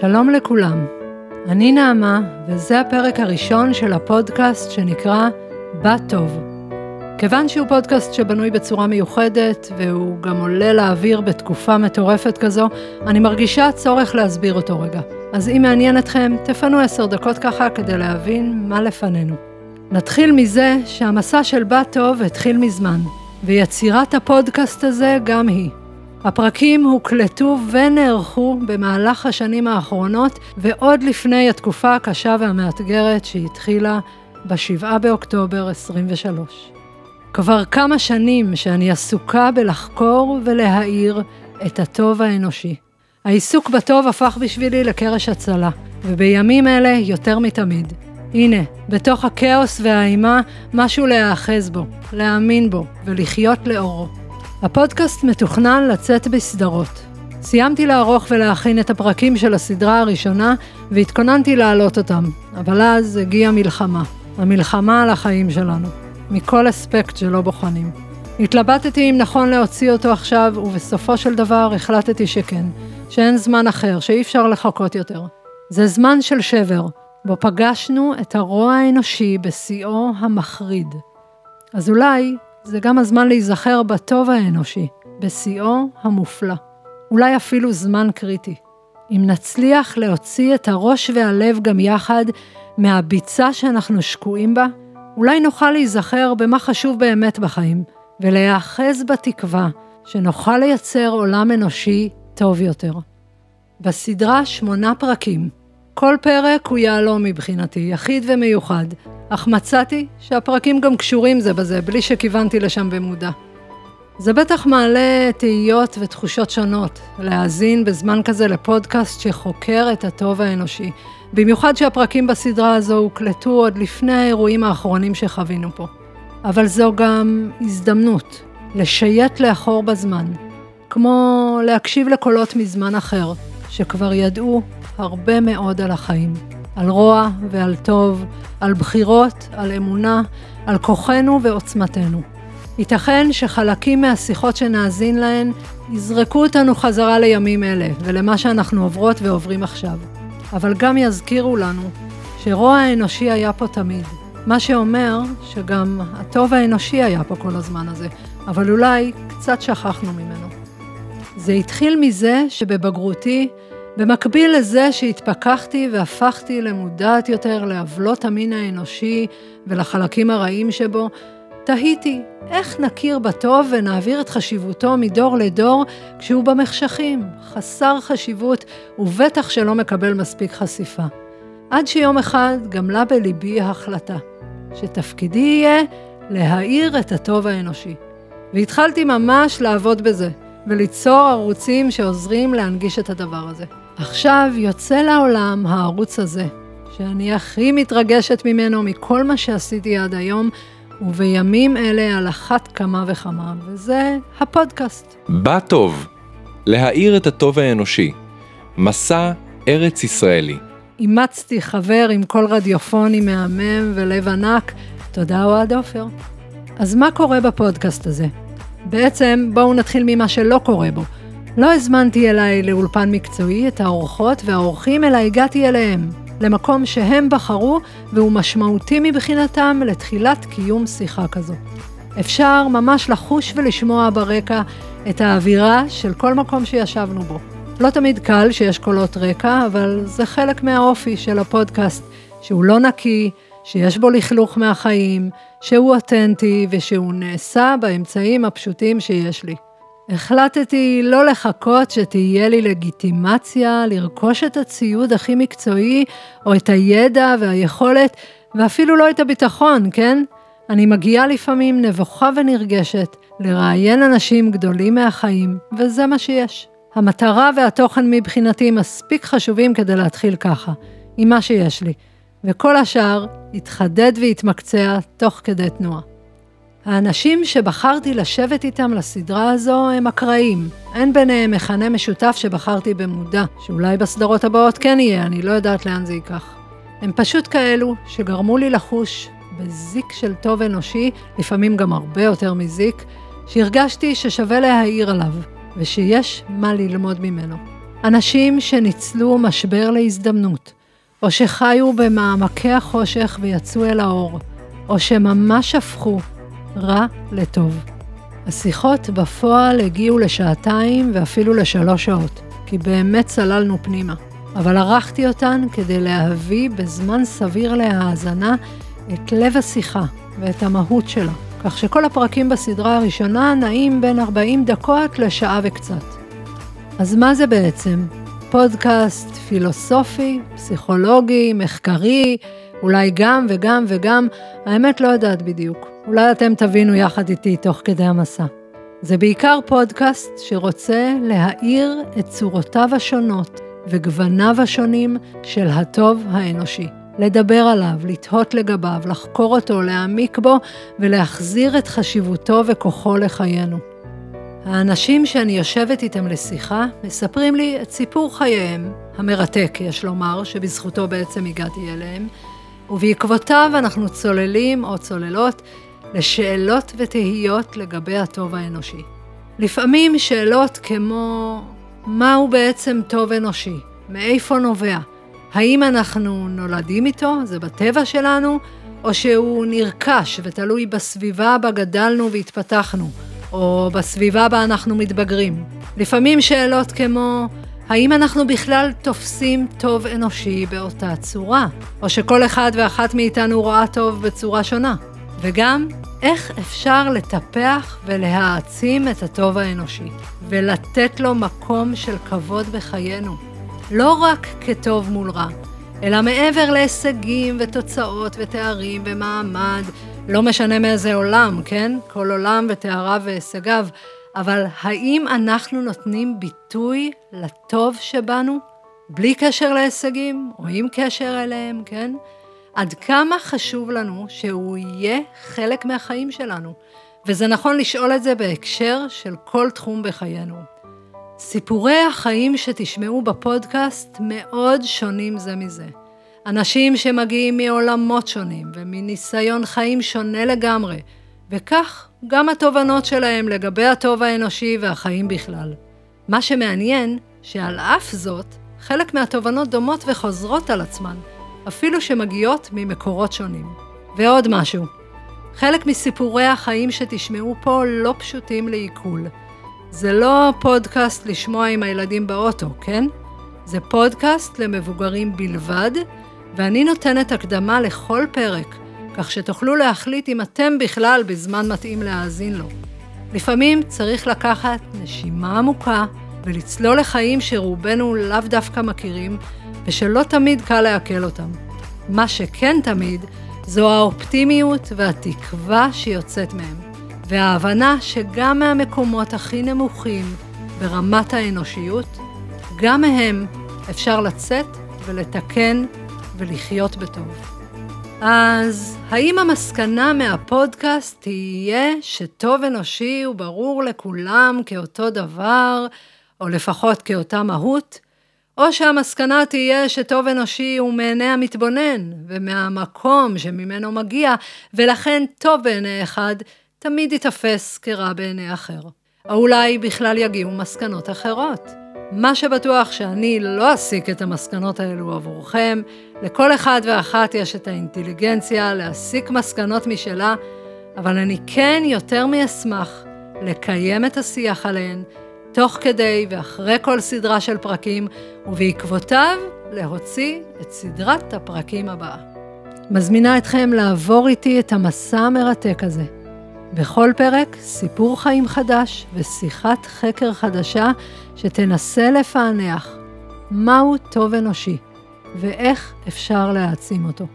שלום לכולם, אני נעמה, וזה הפרק הראשון של הפודקאסט שנקרא "בת טוב". כיוון שהוא פודקאסט שבנוי בצורה מיוחדת, והוא גם עולה לאוויר בתקופה מטורפת כזו, אני מרגישה צורך להסביר אותו רגע. אז אם מעניין אתכם, תפנו עשר דקות ככה כדי להבין מה לפנינו. נתחיל מזה שהמסע של בת טוב התחיל מזמן, ויצירת הפודקאסט הזה גם היא. הפרקים הוקלטו ונערכו במהלך השנים האחרונות ועוד לפני התקופה הקשה והמאתגרת שהתחילה ב-7 באוקטובר 23. כבר כמה שנים שאני עסוקה בלחקור ולהאיר את הטוב האנושי. העיסוק בטוב הפך בשבילי לקרש הצלה, ובימים אלה יותר מתמיד. הנה, בתוך הכאוס והאימה, משהו להיאחז בו, להאמין בו ולחיות לאורו. הפודקאסט מתוכנן לצאת בסדרות. סיימתי לערוך ולהכין את הפרקים של הסדרה הראשונה והתכוננתי להעלות אותם, אבל אז הגיעה מלחמה. המלחמה על החיים שלנו, מכל אספקט שלא בוחנים. התלבטתי אם נכון להוציא אותו עכשיו, ובסופו של דבר החלטתי שכן, שאין זמן אחר, שאי אפשר לחכות יותר. זה זמן של שבר, בו פגשנו את הרוע האנושי בשיאו המחריד. אז אולי זה גם הזמן להיזכר בטוב האנושי, בשיאו המופלא. אולי אפילו זמן קריטי. אם נצליח להוציא את הראש והלב גם יחד מהביצה שאנחנו שקועים בה, אולי נוכל להיזכר במה חשוב באמת בחיים, ולהיאחז בתקווה שנוכל לייצר עולם אנושי טוב יותר. בסדרה שמונה פרקים. כל פרק הוא יהלום מבחינתי, יחיד ומיוחד, אך מצאתי שהפרקים גם קשורים זה בזה, בלי שכיוונתי לשם במודע. זה בטח מעלה תהיות ותחושות שונות, להאזין בזמן כזה לפודקאסט שחוקר את הטוב האנושי, במיוחד שהפרקים בסדרה הזו הוקלטו עוד לפני האירועים האחרונים שחווינו פה. אבל זו גם הזדמנות לשייט לאחור בזמן, כמו להקשיב לקולות מזמן אחר, שכבר ידעו הרבה מאוד על החיים. על רוע ועל טוב, על בחירות, על אמונה, על כוחנו ועוצמתנו. ייתכן שחלקים מהשיחות שנאזין להן יזרקו אותנו חזרה לימים אלה ולמה שאנחנו עוברות ועוברים עכשיו. אבל גם יזכירו לנו שרוע האנושי היה פה תמיד. מה שאומר שגם הטוב האנושי היה פה כל הזמן הזה, אבל אולי קצת שכחנו ממנו. זה התחיל מזה שבבגרותי במקביל לזה שהתפכחתי והפכתי למודעת יותר לעוולות המין האנושי ולחלקים הרעים שבו, תהיתי איך נכיר בטוב ונעביר את חשיבותו מדור לדור כשהוא במחשכים, חסר חשיבות ובטח שלא מקבל מספיק חשיפה. עד שיום אחד גמלה בליבי החלטה, שתפקידי יהיה להאיר את הטוב האנושי. והתחלתי ממש לעבוד בזה, וליצור ערוצים שעוזרים להנגיש את הדבר הזה. עכשיו יוצא לעולם הערוץ הזה, שאני הכי מתרגשת ממנו מכל מה שעשיתי עד היום, ובימים אלה על אחת כמה וכמה, וזה הפודקאסט. בא טוב, להאיר את הטוב האנושי, מסע ארץ ישראלי. אימצתי חבר עם קול רדיופוני מהמם ולב ענק, תודה אוהד עופר. אז מה קורה בפודקאסט הזה? בעצם בואו נתחיל ממה שלא קורה בו. לא הזמנתי אליי לאולפן מקצועי את האורחות והאורחים, אלא הגעתי אליהם, למקום שהם בחרו והוא משמעותי מבחינתם לתחילת קיום שיחה כזו. אפשר ממש לחוש ולשמוע ברקע את האווירה של כל מקום שישבנו בו. לא תמיד קל שיש קולות רקע, אבל זה חלק מהאופי של הפודקאסט, שהוא לא נקי, שיש בו לכלוך מהחיים, שהוא אותנטי ושהוא נעשה באמצעים הפשוטים שיש לי. החלטתי לא לחכות שתהיה לי לגיטימציה לרכוש את הציוד הכי מקצועי, או את הידע והיכולת, ואפילו לא את הביטחון, כן? אני מגיעה לפעמים נבוכה ונרגשת לראיין אנשים גדולים מהחיים, וזה מה שיש. המטרה והתוכן מבחינתי מספיק חשובים כדי להתחיל ככה, עם מה שיש לי, וכל השאר יתחדד ויתמקצע תוך כדי תנועה. האנשים שבחרתי לשבת איתם לסדרה הזו הם אקראיים. אין ביניהם מכנה משותף שבחרתי במודע, שאולי בסדרות הבאות כן יהיה, אני לא יודעת לאן זה ייקח. הם פשוט כאלו שגרמו לי לחוש בזיק של טוב אנושי, לפעמים גם הרבה יותר מזיק, שהרגשתי ששווה להעיר עליו, ושיש מה ללמוד ממנו. אנשים שניצלו משבר להזדמנות, או שחיו במעמקי החושך ויצאו אל האור, או שממש הפכו רע לטוב. השיחות בפועל הגיעו לשעתיים ואפילו לשלוש שעות, כי באמת צללנו פנימה. אבל ערכתי אותן כדי להביא בזמן סביר להאזנה את לב השיחה ואת המהות שלה, כך שכל הפרקים בסדרה הראשונה נעים בין 40 דקות לשעה וקצת. אז מה זה בעצם? פודקאסט פילוסופי, פסיכולוגי, מחקרי, אולי גם וגם וגם, האמת לא יודעת בדיוק. אולי אתם תבינו יחד איתי תוך כדי המסע. זה בעיקר פודקאסט שרוצה להאיר את צורותיו השונות וגווניו השונים של הטוב האנושי. לדבר עליו, לתהות לגביו, לחקור אותו, להעמיק בו ולהחזיר את חשיבותו וכוחו לחיינו. האנשים שאני יושבת איתם לשיחה מספרים לי את סיפור חייהם, המרתק, יש לומר, שבזכותו בעצם הגעתי אליהם, ובעקבותיו אנחנו צוללים או צוללות לשאלות ותהיות לגבי הטוב האנושי. לפעמים שאלות כמו מהו בעצם טוב אנושי? מאיפה נובע? האם אנחנו נולדים איתו, זה בטבע שלנו, או שהוא נרכש ותלוי בסביבה בה גדלנו והתפתחנו, או בסביבה בה אנחנו מתבגרים. לפעמים שאלות כמו, האם אנחנו בכלל תופסים טוב אנושי באותה צורה, או שכל אחד ואחת מאיתנו רואה טוב בצורה שונה? וגם, איך אפשר לטפח ולהעצים את הטוב האנושי, ולתת לו מקום של כבוד בחיינו. לא רק כטוב מול רע, אלא מעבר להישגים ותוצאות ותארים ומעמד, לא משנה מאיזה עולם, כן? כל עולם ותאריו והישגיו, אבל האם אנחנו נותנים ביטוי לטוב שבנו, בלי קשר להישגים, או עם קשר אליהם, כן? עד כמה חשוב לנו שהוא יהיה חלק מהחיים שלנו. וזה נכון לשאול את זה בהקשר של כל תחום בחיינו. סיפורי החיים שתשמעו בפודקאסט מאוד שונים זה מזה. אנשים שמגיעים מעולמות שונים ומניסיון חיים שונה לגמרי, וכך גם התובנות שלהם לגבי הטוב האנושי והחיים בכלל. מה שמעניין, שעל אף זאת, חלק מהתובנות דומות וחוזרות על עצמן, אפילו שמגיעות ממקורות שונים. ועוד משהו, חלק מסיפורי החיים שתשמעו פה לא פשוטים לעיכול. זה לא פודקאסט לשמוע עם הילדים באוטו, כן? זה פודקאסט למבוגרים בלבד, ואני נותנת הקדמה לכל פרק, כך שתוכלו להחליט אם אתם בכלל בזמן מתאים להאזין לו. לפעמים צריך לקחת נשימה עמוקה ולצלול לחיים שרובנו לאו דווקא מכירים, ושלא תמיד קל לעכל אותם. מה שכן תמיד, זו האופטימיות והתקווה שיוצאת מהם, וההבנה שגם מהמקומות הכי נמוכים ברמת האנושיות, גם מהם אפשר לצאת ולתקן ולחיות בטוב. אז האם המסקנה מהפודקאסט תהיה שטוב אנושי הוא ברור לכולם כאותו דבר, או לפחות כאותה מהות? או שהמסקנה תהיה שטוב אנושי הוא מעיני המתבונן, ומהמקום שממנו מגיע, ולכן טוב בעיני אחד תמיד ייתפס כרע בעיני אחר. או אולי בכלל יגיעו מסקנות אחרות. מה שבטוח שאני לא אסיק את המסקנות האלו עבורכם, לכל אחד ואחת יש את האינטליגנציה להסיק מסקנות משלה, אבל אני כן יותר מאשמח לקיים את השיח עליהן, תוך כדי ואחרי כל סדרה של פרקים, ובעקבותיו להוציא את סדרת הפרקים הבאה. מזמינה אתכם לעבור איתי את המסע המרתק הזה. בכל פרק סיפור חיים חדש ושיחת חקר חדשה שתנסה לפענח מהו טוב אנושי ואיך אפשר להעצים אותו.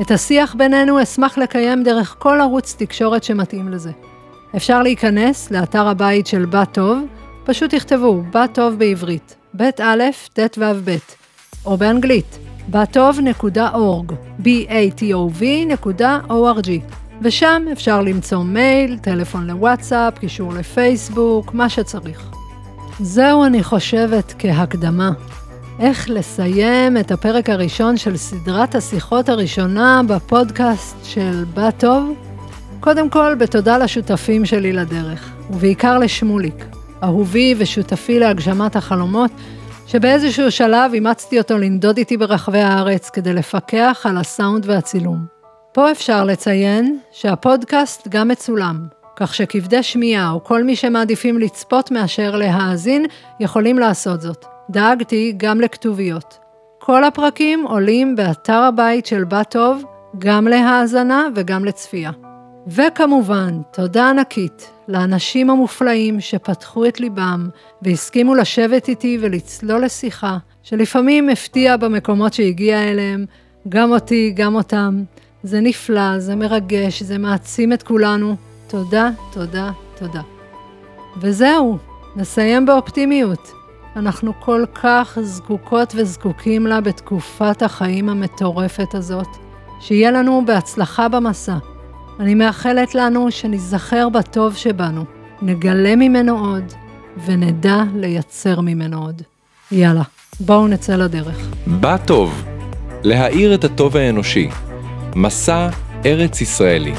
את השיח בינינו אשמח לקיים דרך כל ערוץ תקשורת שמתאים לזה. אפשר להיכנס לאתר הבית של בת טוב, פשוט תכתבו בת טוב בעברית, בית א', ט' ו' ב', או באנגלית, בטוב.org, b-a-t-o-v.org. ושם אפשר למצוא מייל, טלפון לוואטסאפ, קישור לפייסבוק, מה שצריך. זהו, אני חושבת, כהקדמה. איך לסיים את הפרק הראשון של סדרת השיחות הראשונה בפודקאסט של בת טוב? קודם כל, בתודה לשותפים שלי לדרך, ובעיקר לשמוליק, אהובי ושותפי להגשמת החלומות, שבאיזשהו שלב אימצתי אותו לנדוד איתי ברחבי הארץ כדי לפקח על הסאונד והצילום. פה אפשר לציין שהפודקאסט גם מצולם, כך שכבדי שמיעה או כל מי שמעדיפים לצפות מאשר להאזין, יכולים לעשות זאת. דאגתי גם לכתוביות. כל הפרקים עולים באתר הבית של בת טוב, גם להאזנה וגם לצפייה. וכמובן, תודה ענקית לאנשים המופלאים שפתחו את ליבם והסכימו לשבת איתי ולצלול לשיחה, שלפעמים הפתיעה במקומות שהגיע אליהם, גם אותי, גם אותם. זה נפלא, זה מרגש, זה מעצים את כולנו. תודה, תודה, תודה. וזהו, נסיים באופטימיות. אנחנו כל כך זקוקות וזקוקים לה בתקופת החיים המטורפת הזאת. שיהיה לנו בהצלחה במסע. אני מאחלת לנו שניזכר בטוב שבנו, נגלה ממנו עוד, ונדע לייצר ממנו עוד. יאללה, בואו נצא לדרך. בטוב, להאיר את הטוב האנושי. מסע ארץ ישראלי.